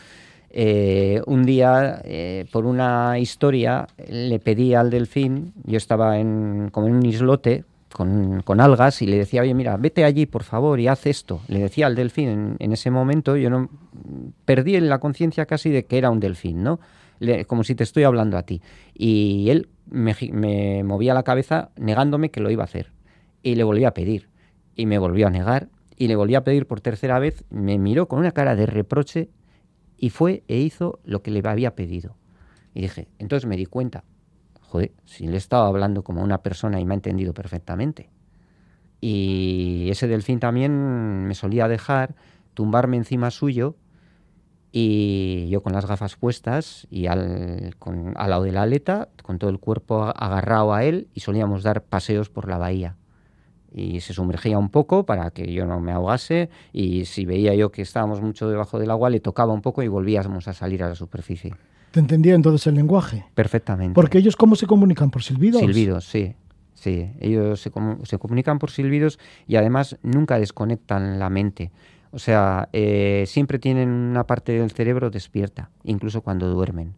eh, un día, eh, por una historia, le pedí al delfín, yo estaba en, como en un islote con, con, algas y le decía, oye, mira, vete allí, por favor, y haz esto. Le decía al delfín en, ese momento, yo no perdí la conciencia casi de que era un delfín, ¿no? como si te estoy hablando a ti. Y él me, me movía la cabeza negándome que lo iba a hacer. Y le volví a pedir y me volvió a negar y le volví a pedir por tercera vez, me miró con una cara de reproche y fue e hizo lo que le había pedido. Y dije, entonces me di cuenta, joder, si le estaba hablando como una persona y me ha entendido perfectamente. Y ese delfín también me solía dejar tumbarme encima suyo y yo con las gafas puestas y al, al lado de la aleta, con todo el cuerpo agarrado a él y solíamos dar paseos por la bahía y se sumergía un poco para que yo no me ahogase y si veía yo que estábamos mucho debajo del agua le tocaba un poco y volvíamos a salir a la superficie. ¿Te entendía entonces el lenguaje? Perfectamente. Porque ellos cómo se comunican por silbidos? Silbidos, sí. Sí, ellos se, se comunican por silbidos y además nunca desconectan la mente. O sea, eh, siempre tienen una parte del cerebro despierta, incluso cuando duermen.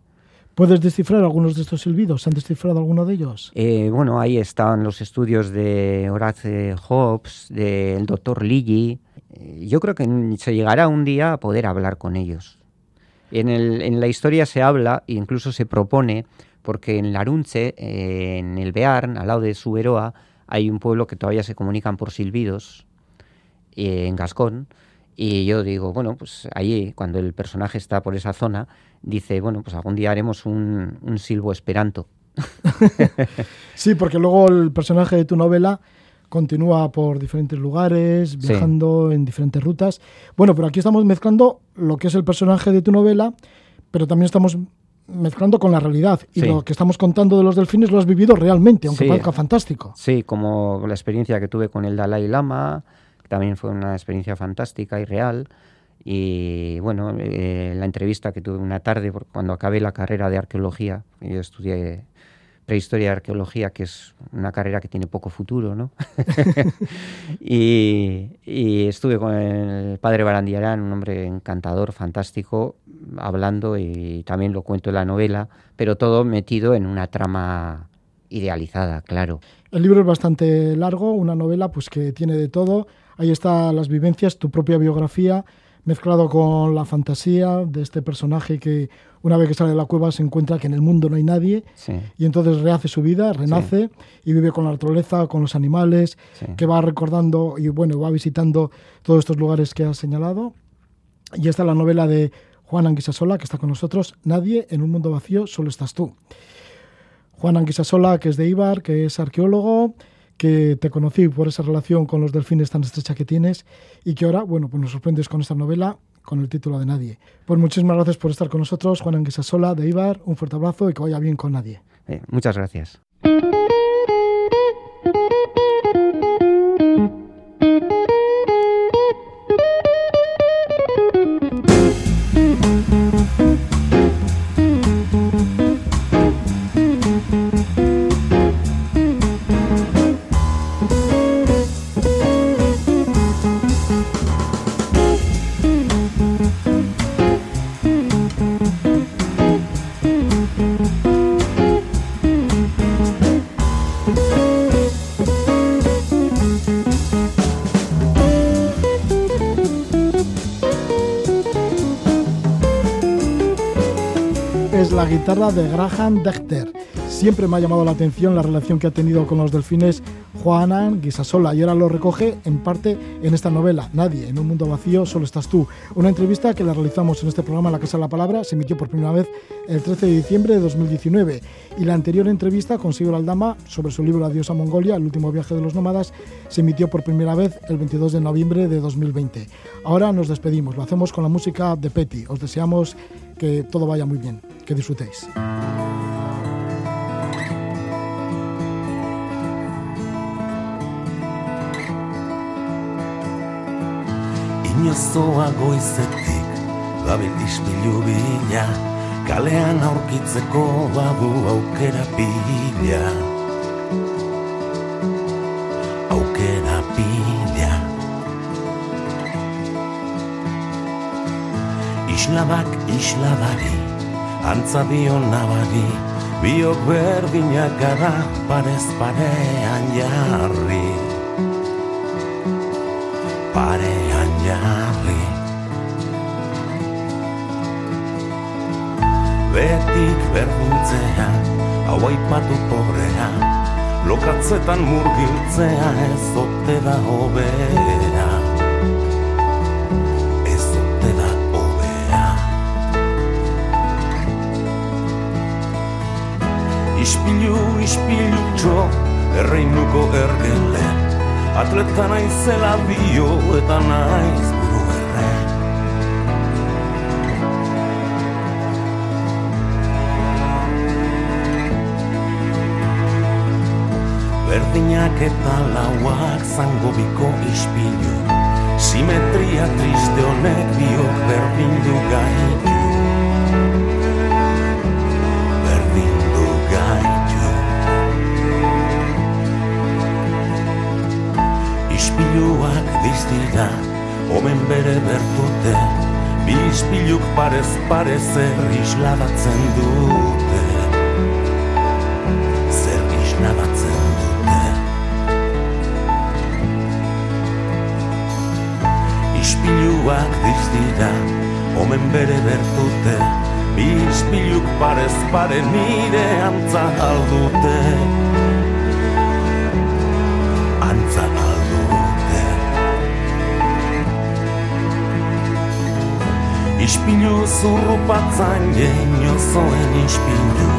¿Puedes descifrar algunos de estos silbidos? ¿Han descifrado alguno de ellos? Eh, bueno, ahí están los estudios de Horace Hobbes, del doctor Lilly. Eh, yo creo que se llegará un día a poder hablar con ellos. En, el, en la historia se habla, e incluso se propone, porque en Larunche, eh, en el Bearn, al lado de Suberoa, hay un pueblo que todavía se comunican por silbidos, en Gascón, y yo digo, bueno, pues allí, cuando el personaje está por esa zona, dice, bueno, pues algún día haremos un, un silbo esperanto. sí, porque luego el personaje de tu novela continúa por diferentes lugares, viajando en diferentes rutas. Bueno, pero aquí estamos mezclando lo que es el personaje de tu novela, pero también estamos mezclando con la realidad. Y lo que estamos contando de los delfines lo has vivido realmente, aunque parezca fantástico. Sí, como la experiencia que tuve con el Dalai Lama, también fue una experiencia fantástica y real. Y bueno, eh, la entrevista que tuve una tarde, cuando acabé la carrera de arqueología, yo estudié prehistoria y arqueología, que es una carrera que tiene poco futuro, ¿no? y, estuve con el padre Barandiarán, un hombre encantador, fantástico, hablando y también lo cuento en la novela, pero todo metido en una trama idealizada, claro. El libro es bastante largo, una novela pues que tiene de todo. Ahí están las vivencias, tu propia biografía, mezclado con la fantasía de este personaje que una vez que sale de la cueva se encuentra que en el mundo no hay nadie y entonces rehace su vida, renace y vive con la naturaleza, con los animales, que va recordando y bueno, va visitando todos estos lugares que has señalado. Y esta es la novela de Juan Anguisasola, que está con nosotros, Nadie en un mundo vacío, solo estás tú. Juan Anguisasola, que es de Ibar, que es arqueólogo, que te conocí por esa relación con los delfines tan estrecha que tienes y que ahora, bueno, pues nos sorprendes con esta novela con el título de Nadie. Pues muchísimas gracias por estar con nosotros, Juan Anguisasola de Ibar, un fuerte abrazo y que vaya bien con Nadie. Muchas gracias. De Graham Dechter. Siempre me ha llamado la atención la relación que ha tenido con los delfines Juanan Guisasola y ahora lo recoge en parte en esta novela, Nadie, en un mundo vacío, solo estás tú. Una entrevista que la realizamos en este programa La Casa de la Palabra, se emitió por primera vez el 13 de diciembre de 2019 y la anterior entrevista con Sigurd Aldama sobre su libro Adiós a Mongolia, el último viaje de los nómadas, se emitió por primera vez el 22 de noviembre de 2020. Ahora nos despedimos, lo hacemos con la música de Petty. Os deseamos que todo vaya muy bien, que disfrutéis. Inozoa goizetik gabil ispilu bila Kalean aurkitzeko badu aukera pila. Aukera pila. Islabak islabari Antza bio nabari Biok berdinak gara Parez parean jarri. Parean jarri Betik berdintzea Hau aipatu pobrea. Lokatzetan murgiltzea Ez ote da hobera Ez ote da hobera Ispilu, ispilu txo Erreinuko ergelen Atleta naizela bio eta naiz buru erre Berdinak eta lauak zango biko ispilu. Simetria triste honek biok berdindu gaitu diztira Omen bere bertute Bi ispiluk parez parez zer isladatzen dute. Zer isladatzen dute? Ispiluak diztira Omen bere bertute Bi ispiluk parez pare nire antza aldute Ispilu zurrupatzen genio zoen ispilu.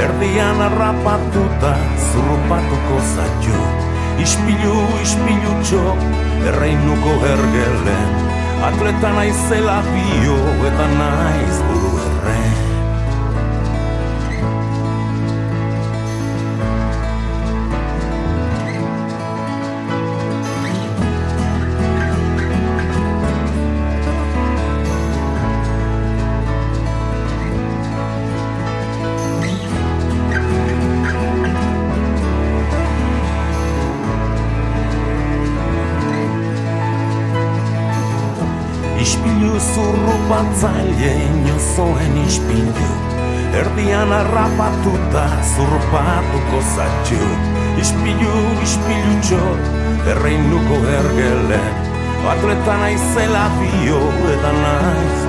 Erdian arrapatuta zurrupatuko zaio Ispilu, ispilu txo, erreinuko hergelen Atleta naizela bio eta naiz eta naizela bio edan naiz